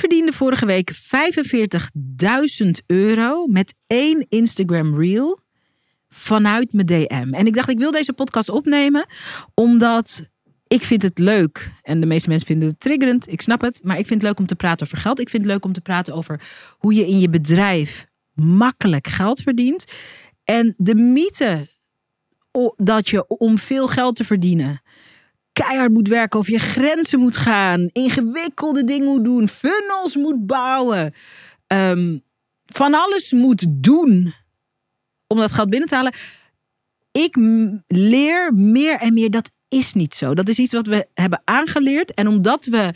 verdiende vorige week 45.000 euro met één Instagram Reel vanuit mijn DM. En ik dacht, ik wil deze podcast opnemen omdat ik vind het leuk. En de meeste mensen vinden het triggerend. Ik snap het. Maar ik vind het leuk om te praten over geld. Ik vind het leuk om te praten over hoe je in je bedrijf makkelijk geld verdient. En de mythe dat je om veel geld te verdienen keihard moet werken, of je grenzen moet gaan, ingewikkelde dingen moet doen, funnels moet bouwen, ehm, van alles moet doen om dat geld binnen te halen. Ik leer meer en meer dat is niet zo. Dat is iets wat we hebben aangeleerd. En omdat we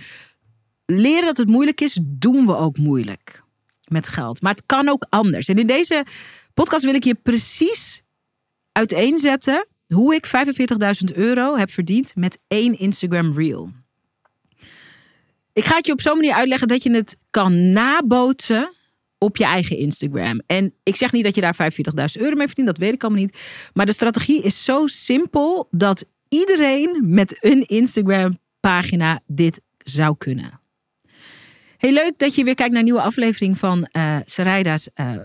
leren dat het moeilijk is, doen we ook moeilijk met geld. Maar het kan ook anders. En in deze podcast wil ik je precies uiteenzetten hoe ik 45.000 euro heb verdiend met één Instagram Reel. Ik ga het je op zo'n manier uitleggen dat je het kan nabootsen op je eigen Instagram. En ik zeg niet dat je daar 45.000 euro mee verdient, dat weet ik allemaal niet. Maar de strategie is zo simpel dat iedereen met een Instagram pagina dit zou kunnen. Heel leuk dat je weer kijkt naar een nieuwe aflevering van uh, Saraida's, uh,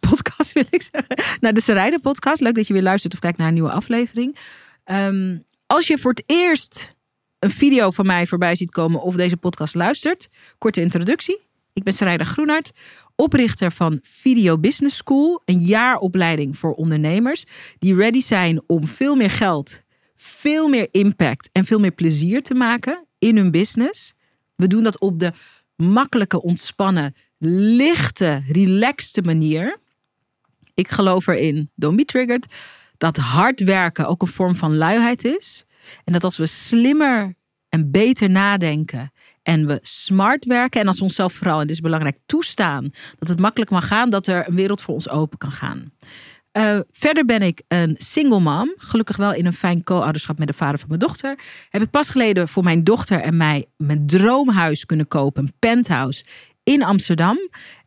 podcast, wil ik zeggen. Naar de Sarayda podcast. Leuk dat je weer luistert of kijkt naar een nieuwe aflevering. Ehm, als je voor het eerst een video van mij voorbij ziet komen of deze podcast luistert, korte introductie. Ik ben Sarayda Groenhart, oprichter van Video Business School, een jaaropleiding voor ondernemers die ready zijn om veel meer geld, veel meer impact en veel meer plezier te maken in hun business. We doen dat op de makkelijke, ontspannen, lichte, relaxte manier. Ik geloof erin, don't be triggered, dat hard werken ook een vorm van luiheid is. En dat als we slimmer en beter nadenken en we smart werken en als we onszelf vooral, en dit is belangrijk, toestaan dat het makkelijk mag gaan, dat er een wereld voor ons open kan gaan. Uh, verder ben ik een single mom. Gelukkig wel in een fijn co-ouderschap met de vader van mijn dochter. Heb ik pas geleden voor mijn dochter en mij mijn droomhuis kunnen kopen. Een penthouse in Amsterdam.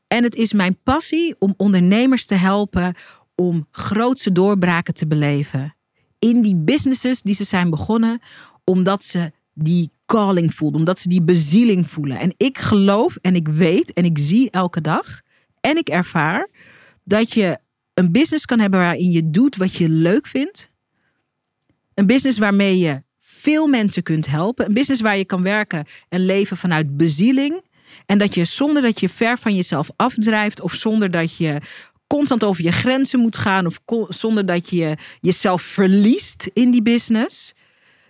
En het is mijn passie om ondernemers te helpen om grootse doorbraken te beleven. In die businesses die ze zijn begonnen. Omdat ze die calling voelen. Omdat ze die bezieling voelen. En ik geloof en ik weet en ik zie elke dag. En ik ervaar dat je een business kan hebben waarin je doet wat je leuk vindt. Een business waarmee je veel mensen kunt helpen. Een business waar je kan werken en leven vanuit bezieling. En dat je zonder dat je ver van jezelf afdrijft of zonder dat je constant over je grenzen moet gaan of zonder dat je jezelf verliest in die business,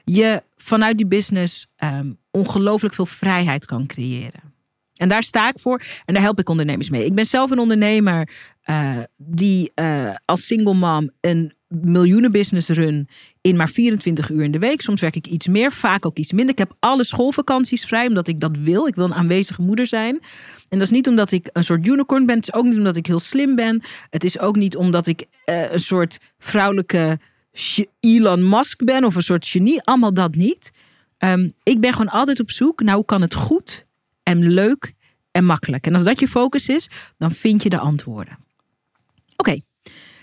je vanuit die business um, ongelooflijk veel vrijheid kan creëren. En daar sta ik voor en daar help ik ondernemers mee. Ik ben zelf een ondernemer uh, die uh, als single mom een miljoenenbusiness run in maar 24 uur in de week. Soms werk ik iets meer, vaak ook iets minder. Ik heb alle schoolvakanties vrij omdat ik dat wil. Ik wil een aanwezige moeder zijn. En dat is niet omdat ik een soort unicorn ben. Het is ook niet omdat ik heel slim ben. Het is ook niet omdat ik uh, een soort vrouwelijke Elon Musk ben of een soort genie. Allemaal dat niet. Um, ik ben gewoon altijd op zoek naar hoe kan het goed en leuk en makkelijk. En als dat je focus is, dan vind je de antwoorden. Oké,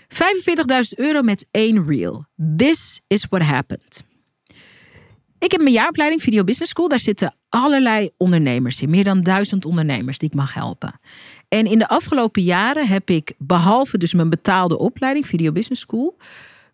45.000 euro met één reel. This is what happened. Ik heb mijn jaaropleiding Video Business School. Daar zitten allerlei ondernemers in. Meer dan duizend ondernemers die ik mag helpen. En in de afgelopen jaren heb ik, behalve dus mijn betaalde opleiding Video Business School,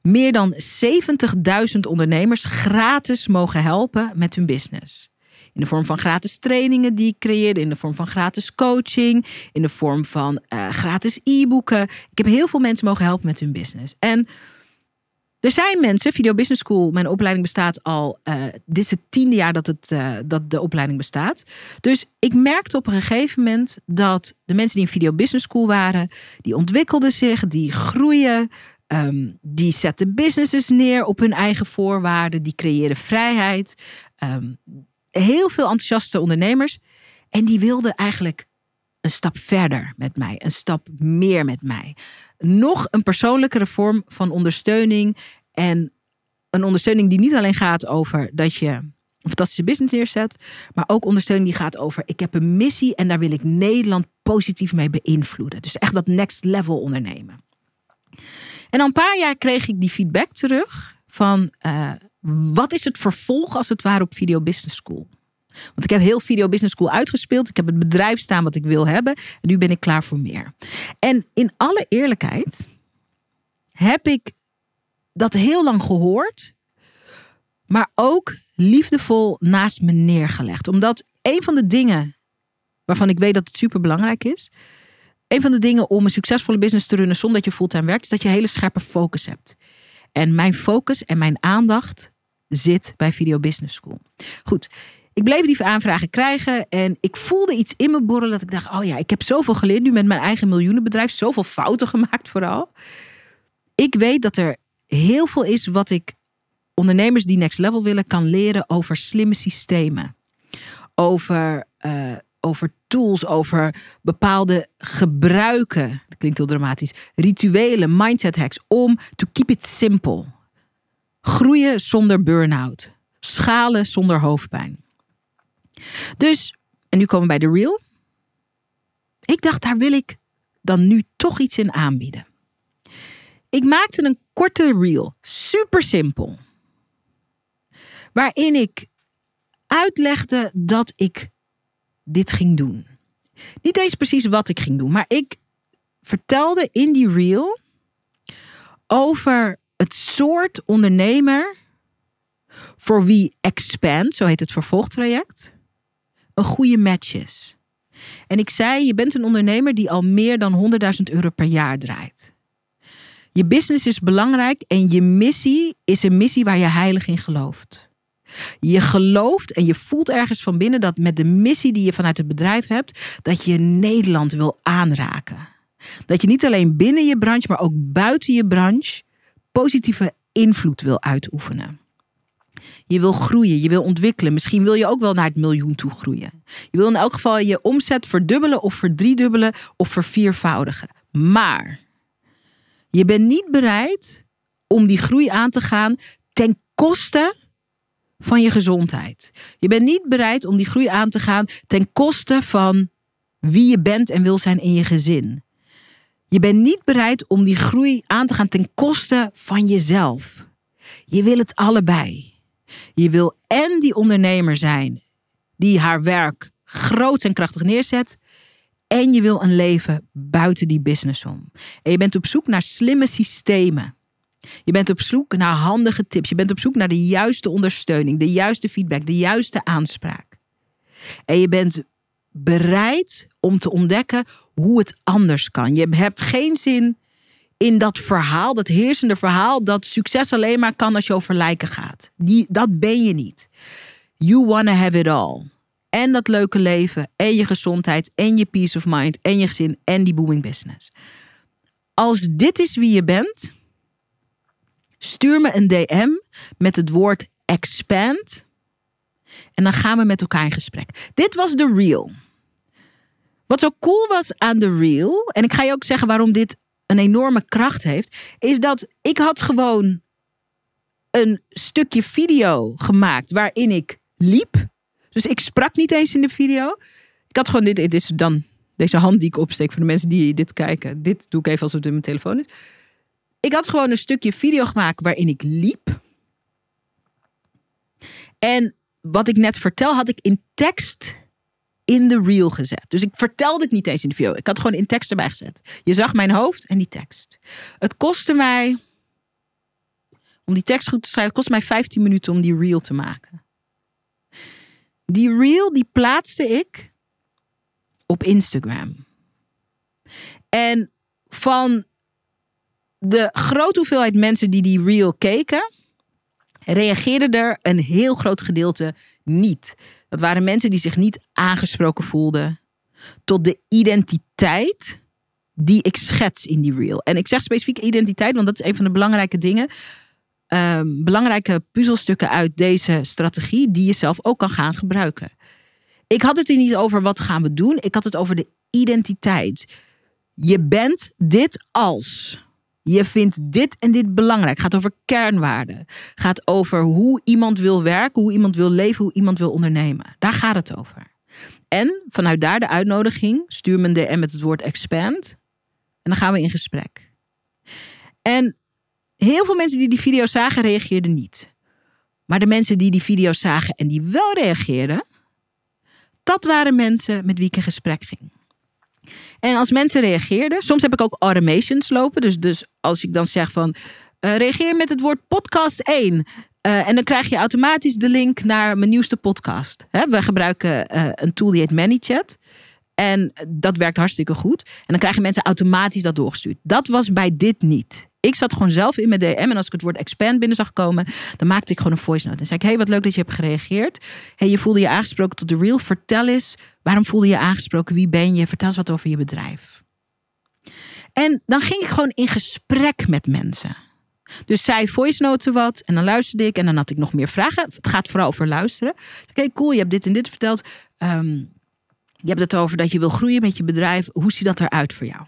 meer dan 70.000 ondernemers gratis mogen helpen met hun business. In de vorm van gratis trainingen die ik creëerde, in de vorm van gratis coaching, in de vorm van uh, gratis e-boeken. Ik heb heel veel mensen mogen helpen met hun business. En er zijn mensen, Video Business School, mijn opleiding bestaat al, uh, dit is het tiende jaar dat, het, uh, dat de opleiding bestaat. Dus ik merkte op een gegeven moment dat de mensen die in Video Business School waren, die ontwikkelden zich, die groeien, um, die zetten businesses neer op hun eigen voorwaarden, die creëren vrijheid. Um, heel veel enthousiaste ondernemers. En die wilden eigenlijk een stap verder met mij, een stap meer met mij. Nog een persoonlijkere vorm van ondersteuning. En een ondersteuning die niet alleen gaat over dat je een fantastische business neerzet, maar ook ondersteuning die gaat over: ik heb een missie en daar wil ik Nederland positief mee beïnvloeden. Dus echt dat next level ondernemen. En al een paar jaar kreeg ik die feedback terug van uh, wat is het vervolg als het ware op Video Business School? Want ik heb heel Video Business School uitgespeeld. Ik heb het bedrijf staan wat ik wil hebben. En nu ben ik klaar voor meer. En in alle eerlijkheid heb ik dat heel lang gehoord. Maar ook liefdevol naast me neergelegd. Omdat een van de dingen waarvan ik weet dat het super belangrijk is. Een van de dingen om een succesvolle business te runnen zonder dat je fulltime werkt, is dat je hele scherpe focus hebt. En mijn focus en mijn aandacht zit bij Video Business School. Goed, ik bleef die aanvragen krijgen en ik voelde iets in me borrelen dat ik dacht, oh ja, ik heb zoveel geleerd nu met mijn eigen miljoenenbedrijf, zoveel fouten gemaakt vooral. Ik weet dat er heel veel is wat ik ondernemers die next level willen kan leren over slimme systemen. Over, uh, over tools, over bepaalde gebruiken. Dat klinkt heel dramatisch. Rituelen, mindset hacks om to keep it simple. Groeien zonder burn-out. Schalen zonder hoofdpijn. Dus, en nu komen we bij de real. Ik dacht, daar wil ik dan nu toch iets in aanbieden. Ik maakte een korte reel, super simpel. Waarin ik uitlegde dat ik dit ging doen. Niet eens precies wat ik ging doen, maar ik vertelde in die reel over het soort ondernemer voor wie Expand, zo heet het vervolgtraject, een goede match is. En ik zei, je bent een ondernemer die al meer dan 100.000 euro per jaar draait. Je business is belangrijk en je missie is een missie waar je heilig in gelooft. Je gelooft en je voelt ergens van binnen dat met de missie die je vanuit het bedrijf hebt, dat je Nederland wil aanraken. Dat je niet alleen binnen je branche, maar ook buiten je branche positieve invloed wil uitoefenen. Je wil groeien, je wil ontwikkelen. Misschien wil je ook wel naar het miljoen toe groeien. Je wil in elk geval je omzet verdubbelen of verdriedubbelen of verviervoudigen. Maar je bent niet bereid om die groei aan te gaan ten koste van je gezondheid. Je bent niet bereid om die groei aan te gaan ten koste van wie je bent en wil zijn in je gezin. Je bent niet bereid om die groei aan te gaan ten koste van jezelf. Je wil het allebei. Je wil en die ondernemer zijn die haar werk groot en krachtig neerzet. En je wil een leven buiten die business om. En je bent op zoek naar slimme systemen. Je bent op zoek naar handige tips. Je bent op zoek naar de juiste ondersteuning, de juiste feedback, de juiste aanspraak. En je bent bereid om te ontdekken hoe het anders kan. Je hebt geen zin in dat verhaal, dat heersende verhaal, dat succes alleen maar kan als je over lijken gaat. Die, dat ben je niet. You wanna have it all. En dat leuke leven, en je gezondheid, en je peace of mind, en je gezin, en die booming business. Als dit is wie je bent, stuur me een DM met het woord expand. En dan gaan we met elkaar in gesprek. Dit was de real. Wat zo cool was aan de reel, en ik ga je ook zeggen waarom dit een enorme kracht heeft, is dat ik had gewoon een stukje video gemaakt waarin ik liep. Dus ik sprak niet eens in de video. Ik had gewoon dit, dit is dan deze hand die ik opsteek voor de mensen die dit kijken. Dit doe ik even als het in mijn telefoon is. Ik had gewoon een stukje video gemaakt waarin ik liep. En wat ik net vertel, had ik in tekst in de reel gezet. Dus ik vertelde het niet eens in de video. Ik had gewoon in tekst erbij gezet. Je zag mijn hoofd en die tekst. Het kostte mij, om die tekst goed te schrijven, kostte mij 15 minuten om die reel te maken. Die reel die plaatste ik op Instagram. En van de grote hoeveelheid mensen die die reel keken, reageerde er een heel groot gedeelte niet. Dat waren mensen die zich niet aangesproken voelden tot de identiteit die ik schets in die reel. En ik zeg specifiek identiteit, want dat is een van de belangrijke dingen. Um, belangrijke puzzelstukken uit deze strategie die je zelf ook kan gaan gebruiken. Ik had het hier niet over wat gaan we doen. Ik had het over de identiteit. Je bent dit als. Je vindt dit en dit belangrijk. Gaat over kernwaarden. Gaat over hoe iemand wil werken, hoe iemand wil leven, hoe iemand wil ondernemen. Daar gaat het over. En vanuit daar de uitnodiging, stuur me een DM met het woord expand. En dan gaan we in gesprek. En heel veel mensen die die video zagen, reageerden niet. Maar de mensen die die video zagen en die wel reageerden, Dat waren mensen met wie ik in gesprek ging. En als mensen reageerden, soms heb ik ook automations lopen. Dus, dus als ik dan zeg van uh, reageer met het woord podcast 1. Uh, en dan krijg je automatisch de link naar mijn nieuwste podcast. He, we gebruiken uh, een tool die heet ManyChat. En dat werkt hartstikke goed. En dan krijgen mensen automatisch dat doorgestuurd. Dat was bij dit niet. Ik zat gewoon zelf in mijn DM. En als ik het woord expand binnen zag komen, dan maakte ik gewoon een voice note. En zei ik: Hey, wat leuk dat je hebt gereageerd. Hey, je voelde je aangesproken tot de real. Vertel eens, waarom voelde je aangesproken? Wie ben je? Vertel eens wat over je bedrijf. En dan ging ik gewoon in gesprek met mensen. Dus zij voice noten wat en dan luisterde ik en dan had ik nog meer vragen. Het gaat vooral over luisteren. Oké, cool, je hebt dit en dit verteld. Um, je hebt het over dat je wil groeien met je bedrijf. Hoe ziet dat eruit voor jou?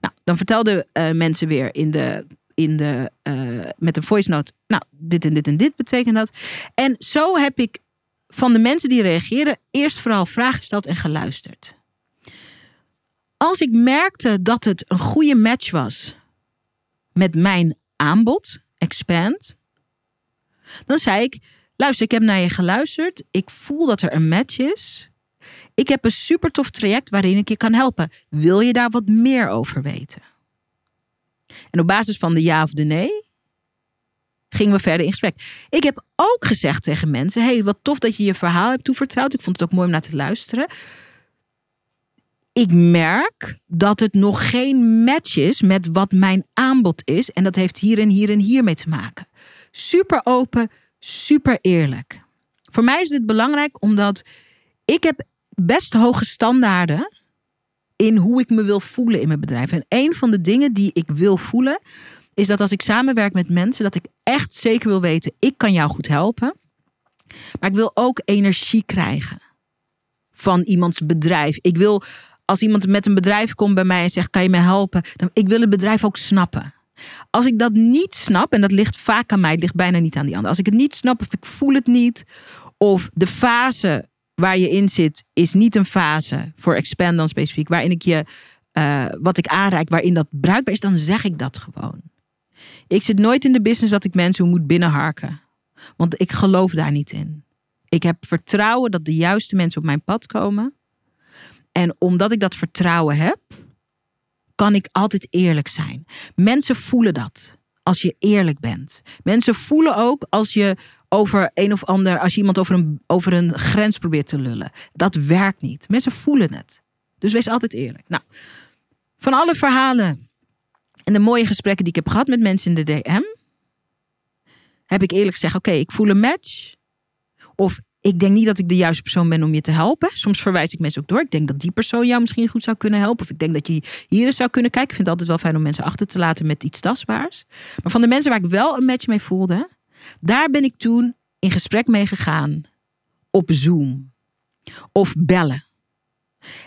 Nou, dan vertelden uh, mensen weer in de, in de, uh, met een voice note. Nou, dit en dit en dit betekent dat. En zo heb ik van de mensen die reageren eerst vooral vragen gesteld en geluisterd. Als ik merkte dat het een goede match was met mijn aanbod, expand, dan zei ik: luister, ik heb naar je geluisterd. Ik voel dat er een match is. Ik heb een super tof traject waarin ik je kan helpen. Wil je daar wat meer over weten? En op basis van de ja of de nee gingen we verder in gesprek. Ik heb ook gezegd tegen mensen: hey, wat tof dat je je verhaal hebt toevertrouwd. Ik vond het ook mooi om naar te luisteren. Ik merk dat het nog geen match is met wat mijn aanbod is. En dat heeft hier en hier en hier mee te maken. Super open, super eerlijk. Voor mij is dit belangrijk omdat ik heb best hoge standaarden in hoe ik me wil voelen in mijn bedrijf. En een van de dingen die ik wil voelen, is dat als ik samenwerk met mensen, dat ik echt zeker wil weten, ik kan jou goed helpen. Maar ik wil ook energie krijgen van iemands bedrijf. Ik wil, als iemand met een bedrijf komt bij mij en zegt, kan je me helpen? Dan, ik wil het bedrijf ook snappen. Als ik dat niet snap, en dat ligt vaak aan mij, het ligt bijna niet aan die ander. Als ik het niet snap of ik voel het niet, of de fase waar je in zit, is niet een fase voor expand dan specifiek, waarin ik je uh, wat ik aanreik, waarin dat bruikbaar is, dan zeg ik dat gewoon. Ik zit nooit in de business dat ik mensen moet binnenharken. Want ik geloof daar niet in. Ik heb vertrouwen dat de juiste mensen op mijn pad komen. En omdat ik dat vertrouwen heb, kan ik altijd eerlijk zijn. Mensen voelen dat als je eerlijk bent. Mensen voelen ook als je over een of ander, als je iemand over een, over een grens probeert te lullen. Dat werkt niet. Mensen voelen het. Dus wees altijd eerlijk. Nou, van alle verhalen en de mooie gesprekken die ik heb gehad met mensen in de DM, heb ik eerlijk gezegd: oké, ik voel een match. Of ik denk niet dat ik de juiste persoon ben om je te helpen. Soms verwijs ik mensen ook door. Ik denk dat die persoon jou misschien goed zou kunnen helpen. Of ik denk dat je hier eens zou kunnen kijken. Ik vind het altijd wel fijn om mensen achter te laten met iets tastbaars. Maar van de mensen waar ik wel een match mee voelde, daar ben ik toen in gesprek mee gegaan op Zoom of bellen.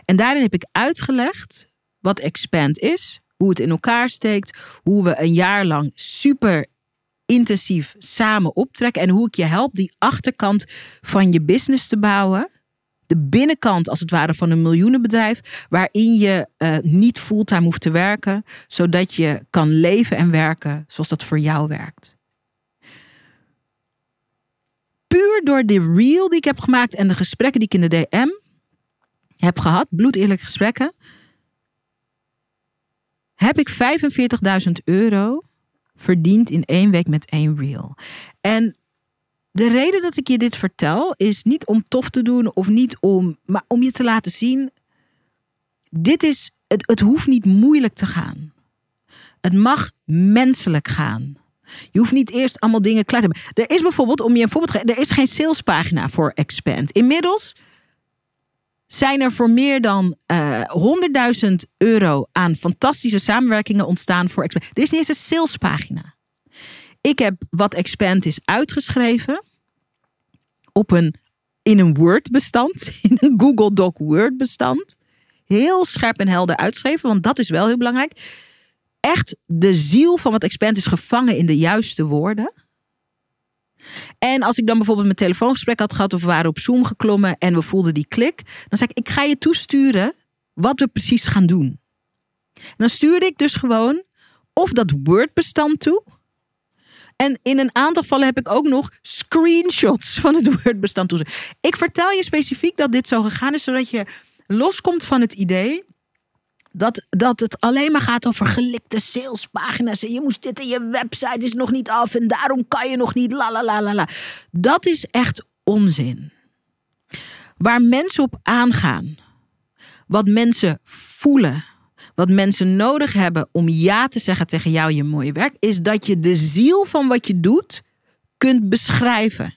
En daarin heb ik uitgelegd wat Expand is, hoe het in elkaar steekt, hoe we een jaar lang super intensief samen optrekken en hoe ik je help die achterkant van je business te bouwen. De binnenkant, als het ware, van een miljoenenbedrijf, waarin je uh, niet fulltime hoeft te werken, zodat je kan leven en werken zoals dat voor jou werkt. Puur door de reel die ik heb gemaakt en de gesprekken die ik in de DM heb gehad, bloedeerlijke gesprekken, heb ik 45.000 euro verdiend in één week met één reel. En de reden dat ik je dit vertel is niet om tof te doen of niet om, maar om je te laten zien. Dit is, het, het hoeft niet moeilijk te gaan. Het mag menselijk gaan. Je hoeft niet eerst allemaal dingen klaar te hebben. Er is bijvoorbeeld, om je een voorbeeld te geven, er is geen salespagina voor Expand. Inmiddels zijn er voor meer dan uh, eh, 100.000 euro aan fantastische samenwerkingen ontstaan voor Expand. Er is niet eens een salespagina. Ik heb wat Expand is uitgeschreven op een, in een Word-bestand, in een Google Doc Word-bestand. Heel scherp en helder uitgeschreven, want dat is wel heel belangrijk. Echt de ziel van wat Expand is gevangen in de juiste woorden. En als ik dan bijvoorbeeld mijn telefoongesprek had gehad of we waren op Zoom geklommen en we voelden die klik, dan zei ik: Ik ga je toesturen wat we precies gaan doen. En dan stuurde ik dus gewoon of dat Word-bestand toe. En in een aantal gevallen heb ik ook nog screenshots van het Word-bestand toe. Ik vertel je specifiek dat dit zo gegaan is, zodat je loskomt van het idee dat, dat het alleen maar gaat over gelikte salespagina's. En je moest dit en je website is nog niet af en daarom kan je nog niet. La la la la la. Dat is echt onzin. Waar mensen op aangaan, wat mensen voelen, wat mensen nodig hebben om ja te zeggen tegen jou je mooie werk, is dat je de ziel van wat je doet kunt beschrijven.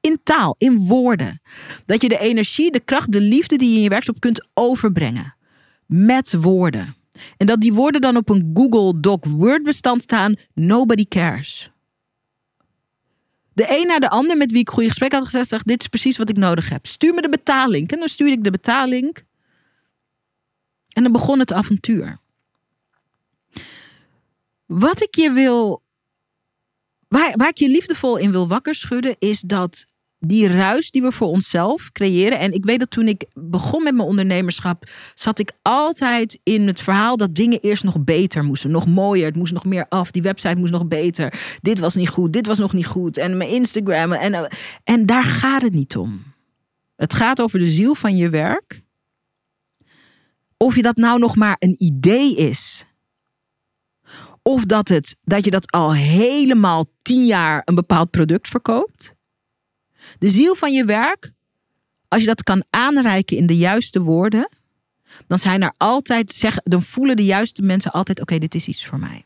In taal, in woorden. Dat je de energie, de kracht, de liefde die je in je werkstop kunt overbrengen. Met woorden. En dat die woorden dan op een Google Doc Word bestand staan, nobody cares. De een naar de ander met wie ik goede gesprek had gezegd, zegt, dit is precies wat ik nodig heb. Stuur me de betaling. En dan stuurde ik de betaling. En dan begon het avontuur. Wat ik je wil, waar, waar ik je liefdevol in wil wakker schudden, is dat die ruis die we voor onszelf creëren. En ik weet dat toen ik begon met mijn ondernemerschap, zat ik altijd in het verhaal dat dingen eerst nog beter moesten. Nog mooier, het moest nog meer af. Die website moest nog beter. Dit was niet goed, dit was nog niet goed. En mijn Instagram. En, en daar gaat het niet om. Het gaat over de ziel van je werk. Of je dat nou nog maar een idee is. Of dat, het, dat je dat al helemaal tien jaar een bepaald product verkoopt. De ziel van je werk, als je dat kan aanreiken in de juiste woorden, dan zijn er altijd, zeg, dan voelen de juiste mensen altijd: oké, dit is iets voor mij.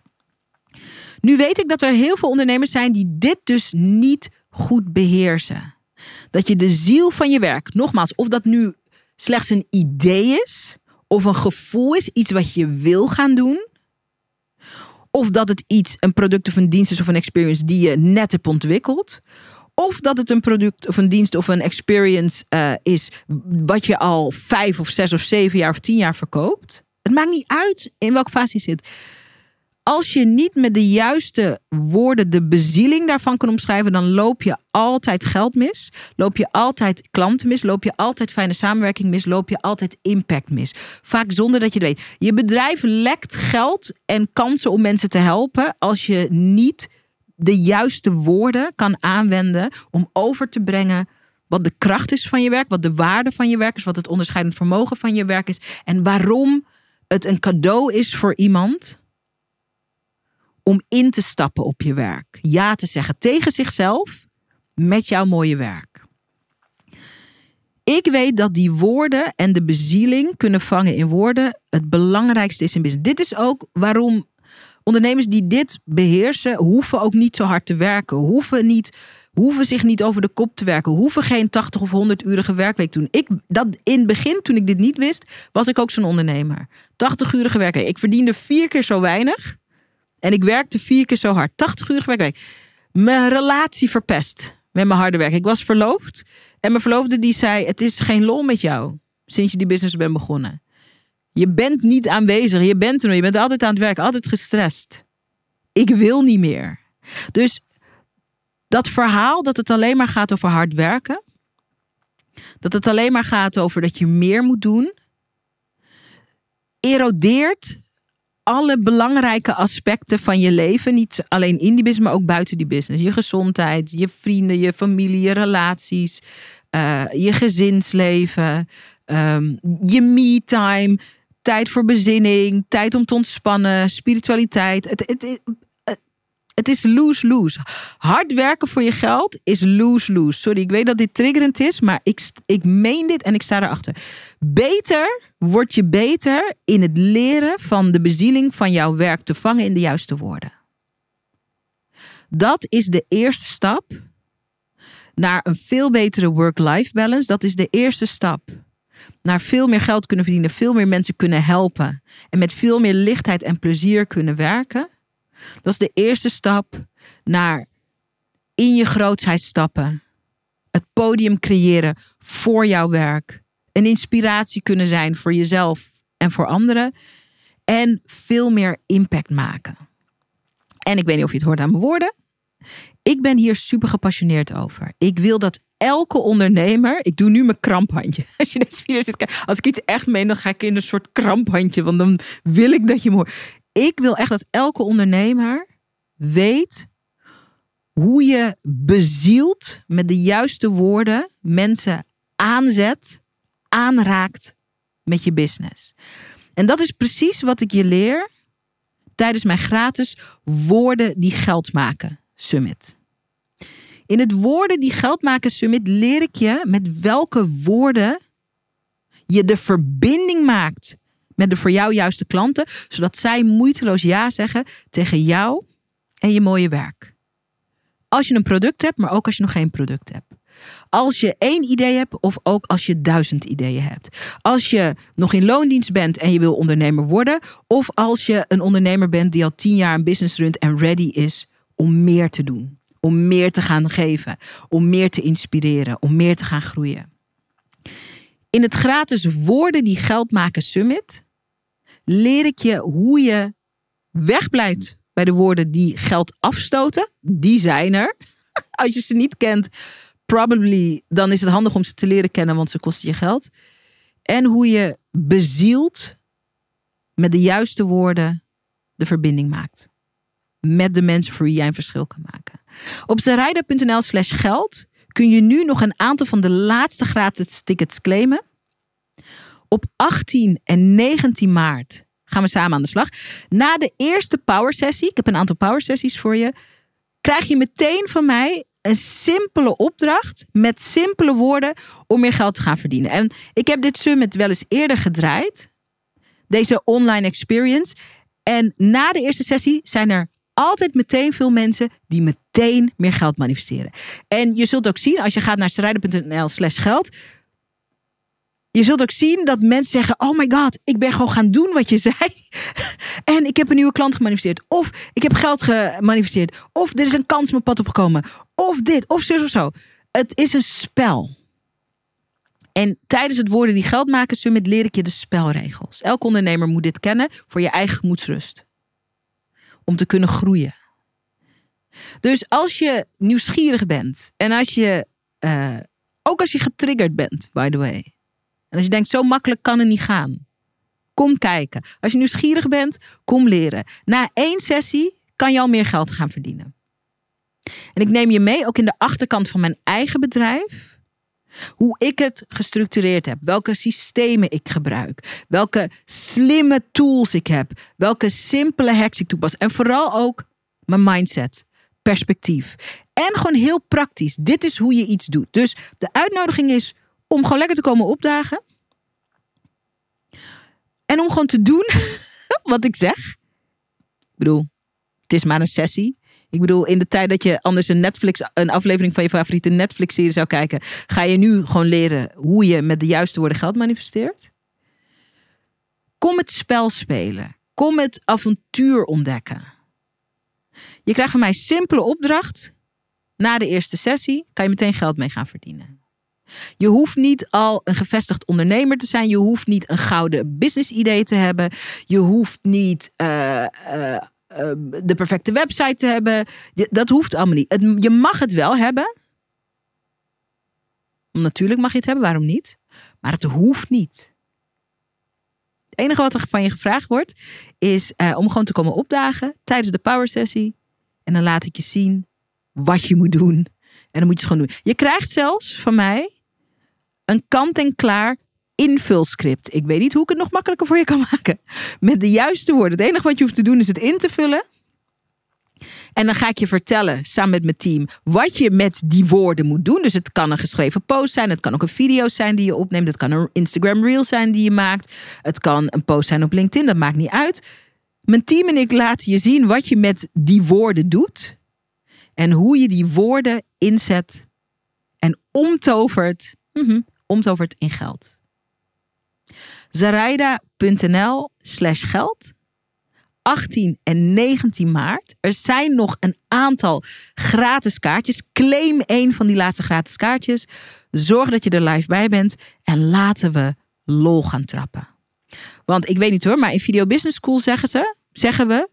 Nu weet ik dat er heel veel ondernemers zijn die dit dus niet goed beheersen. Dat je de ziel van je werk, nogmaals, of dat nu slechts een idee is, of een gevoel is, iets wat je wil gaan doen. Of dat het iets, een product of een dienst is of een experience die je net hebt ontwikkeld. Of dat het een product of een dienst of een experience uh, is wat je al vijf of zes of zeven jaar of tien jaar verkoopt. Het maakt niet uit in welke fase je zit. Als je niet met de juiste woorden de bezieling daarvan kan omschrijven, dan loop je altijd geld mis. Loop je altijd klanten mis. Loop je altijd fijne samenwerking mis. Loop je altijd impact mis. Vaak zonder dat je het weet. Je bedrijf lekt geld en kansen om mensen te helpen als je niet de juiste woorden kan aanwenden om over te brengen wat de kracht is van je werk, wat de waarde van je werk is, wat het onderscheidend vermogen van je werk is en waarom het een cadeau is voor iemand om in te stappen op je werk. Ja te zeggen tegen zichzelf met jouw mooie werk. Ik weet dat die woorden en de bezieling kunnen vangen in woorden het belangrijkste is in business. Dit is ook waarom Ondernemers die dit beheersen, hoeven ook niet zo hard te werken. Hoeven, niet, hoeven zich niet over de kop te werken. Hoeven geen 80 of 100 urige werkweek te doen. Ik, dat, in het begin, toen ik dit niet wist, was ik ook zo'n ondernemer. 80 urige werkweek. Ik verdiende vier keer zo weinig. En ik werkte vier keer zo hard. 80 urige werkweek. Mijn relatie verpest met mijn harde werk. Ik was verloofd. En mijn verloofde die zei, het is geen lol met jou. Sinds je die business bent begonnen. Je bent niet aanwezig. Je bent er nog. Je bent altijd aan het werk. Altijd gestrest. Ik wil niet meer. Dus dat verhaal dat het alleen maar gaat over hard werken. Dat het alleen maar gaat over dat je meer moet doen. Erodeert alle belangrijke aspecten van je leven. Niet alleen in die business, maar ook buiten die business. Je gezondheid, je vrienden, je familie, je relaties, uh, je gezinsleven, um, je me-time tijd voor bezinning, tijd om te ontspannen, spiritualiteit. Het, het, het, is lose-lose. Hard werken voor je geld is lose-lose. Sorry, ik weet dat dit triggerend is, maar ik, ik meen dit en ik sta erachter. Beter word je beter in het leren van de bezieling van jouw werk te vangen in de juiste woorden. Dat is de eerste stap naar een veel betere work-life balance. Dat is de eerste stap naar veel meer geld kunnen verdienen, veel meer mensen kunnen helpen en met veel meer lichtheid en plezier kunnen werken. Dat is de eerste stap naar in je grootheid stappen, het podium creëren voor jouw werk, een inspiratie kunnen zijn voor jezelf en voor anderen en veel meer impact maken. En ik weet niet of je het hoort aan mijn woorden. Ik ben hier super gepassioneerd over. Ik wil dat elke ondernemer, ik doe nu mijn kramphandje. Als je deze video zit, als ik iets echt meen, dan ga ik in een soort kramphandje, want dan wil ik dat je me. Ik wil echt dat elke ondernemer weet hoe je bezield met de juiste woorden mensen aanzet, aanraakt met je business. En dat is precies wat ik je leer tijdens mijn gratis Woorden die geld maken summit. In het Woorden die geld maken summit leer ik je met welke woorden je de verbinding maakt met de voor jou juiste klanten, zodat zij moeiteloos ja zeggen tegen jou en je mooie werk. Als je een product hebt, maar ook als je nog geen product hebt. Als je één idee hebt of ook als je duizend ideeën hebt. Als je nog in loondienst bent en je wil ondernemer worden. Of als je een ondernemer bent die al tien jaar een business runt en ready is om meer te doen. Om meer te gaan geven. Om meer te inspireren. Om meer te gaan groeien. In het gratis Woorden die Geld maken Summit leer ik je hoe je wegblijft bij de woorden die geld afstoten. Die zijn er. Als je ze niet kent, probably, dan is het handig om ze te leren kennen, want ze kosten je geld. En hoe je bezield met de juiste woorden de verbinding maakt. Met de mensen voor wie jij een verschil kan maken. Op zerijder.nl slash geld kun je nu nog een aantal van de laatste gratis tickets claimen. Op 18 en 19 maart gaan we samen aan de slag. Na de eerste power sessie, ik heb een aantal power sessies voor je, krijg je meteen van mij een simpele opdracht met simpele woorden om meer geld te gaan verdienen. En ik heb dit summit wel eens eerder gedraaid, deze online experience. En na de eerste sessie zijn er altijd meteen veel mensen die meteen meer geld manifesteren. En je zult ook zien, als je gaat naar strijden.nl slash geld, je zult ook zien dat mensen zeggen: Oh my god, ik ben gewoon gaan doen wat je zei. en ik heb een nieuwe klant gemanifesteerd. Of ik heb geld gemanifesteerd. Of er is een kans mijn pad opgekomen. Of dit, of zo of zo. Het is een spel. En tijdens het Woorden die Geld maken Summit leer ik je de spelregels. Elke ondernemer moet dit kennen voor je eigen gemoedsrust. Om te kunnen groeien. Dus als je nieuwsgierig bent en als je, uh, ook als je getriggerd bent, by the way. En als je denkt, zo makkelijk kan het niet gaan. Kom kijken. Als je nieuwsgierig bent, kom leren. Na één sessie kan je al meer geld gaan verdienen. En ik neem je mee, ook in de achterkant van mijn eigen bedrijf. Hoe ik het gestructureerd heb. Welke systemen ik gebruik. Welke slimme tools ik heb. Welke simpele hacks ik toepas. En vooral ook mijn mindset. Perspectief. En gewoon heel praktisch. Dit is hoe je iets doet. Dus de uitnodiging is om gewoon lekker te komen opdagen. En om gewoon te doen wat ik zeg. Ik bedoel, het is maar een sessie. Ik bedoel, in de tijd dat je anders een Netflix, een aflevering van je favoriete Netflix-serie zou kijken, ga je nu gewoon leren hoe je met de juiste woorden geld manifesteert. Kom het spel spelen. Kom het avontuur ontdekken. Je krijgt van mij simpele opdracht. Na de eerste sessie kan je meteen geld mee gaan verdienen. Je hoeft niet al een gevestigd ondernemer te zijn. Je hoeft niet een gouden business idee te hebben. Je hoeft niet uh, uh, de perfecte website te hebben. Dat hoeft allemaal niet. je mag het wel hebben. Natuurlijk mag je het hebben, waarom niet? Maar het hoeft niet. Het enige wat er van je gevraagd wordt, is om gewoon te komen opdagen tijdens de power sessie. En dan laat ik je zien wat je moet doen. En dan moet je het gewoon doen. Je krijgt zelfs van mij een kant-en-klaar invulscript. Ik weet niet hoe ik het nog makkelijker voor je kan maken. Met de juiste woorden. Het enige wat je hoeft te doen is het in te vullen. En dan ga ik je vertellen, samen met mijn team, wat je met die woorden moet doen. Dus het kan een geschreven post zijn, het kan ook een video zijn die je opneemt, het kan een Instagram reel zijn die je maakt, het kan een post zijn op LinkedIn, dat maakt niet uit. Mijn team en ik laten je zien wat je met die woorden doet en hoe je die woorden inzet en omtovert mm omtovert in geld. Zaraida.nl slash geld. 18 en 19 maart. Er zijn nog een aantal gratis kaartjes. Claim een van die laatste gratis kaartjes. Zorg dat je er live bij bent. En laten we lol gaan trappen. Want ik weet niet hoor, maar in Video Business School zeggen ze, zeggen we,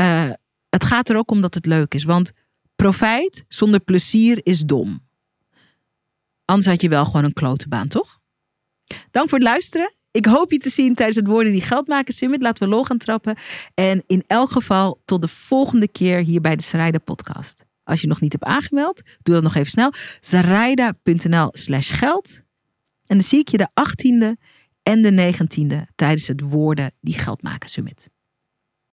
uh, het gaat er ook om dat het leuk is. Want profijt zonder plezier is dom. Anders had je wel gewoon een klote baan, toch? Dank voor het luisteren. Ik hoop je te zien tijdens het Woorden die Geld maken Summit. Laten we lol gaan trappen. En in elk geval tot de volgende keer hier bij de Schrijder podcast. als je nog niet hebt aangemeld, doe dat nog even snel. Zaraida.nl slash geld. En dan zie ik je de 18e en de 19e tijdens het Woorden die Geld maken Summit.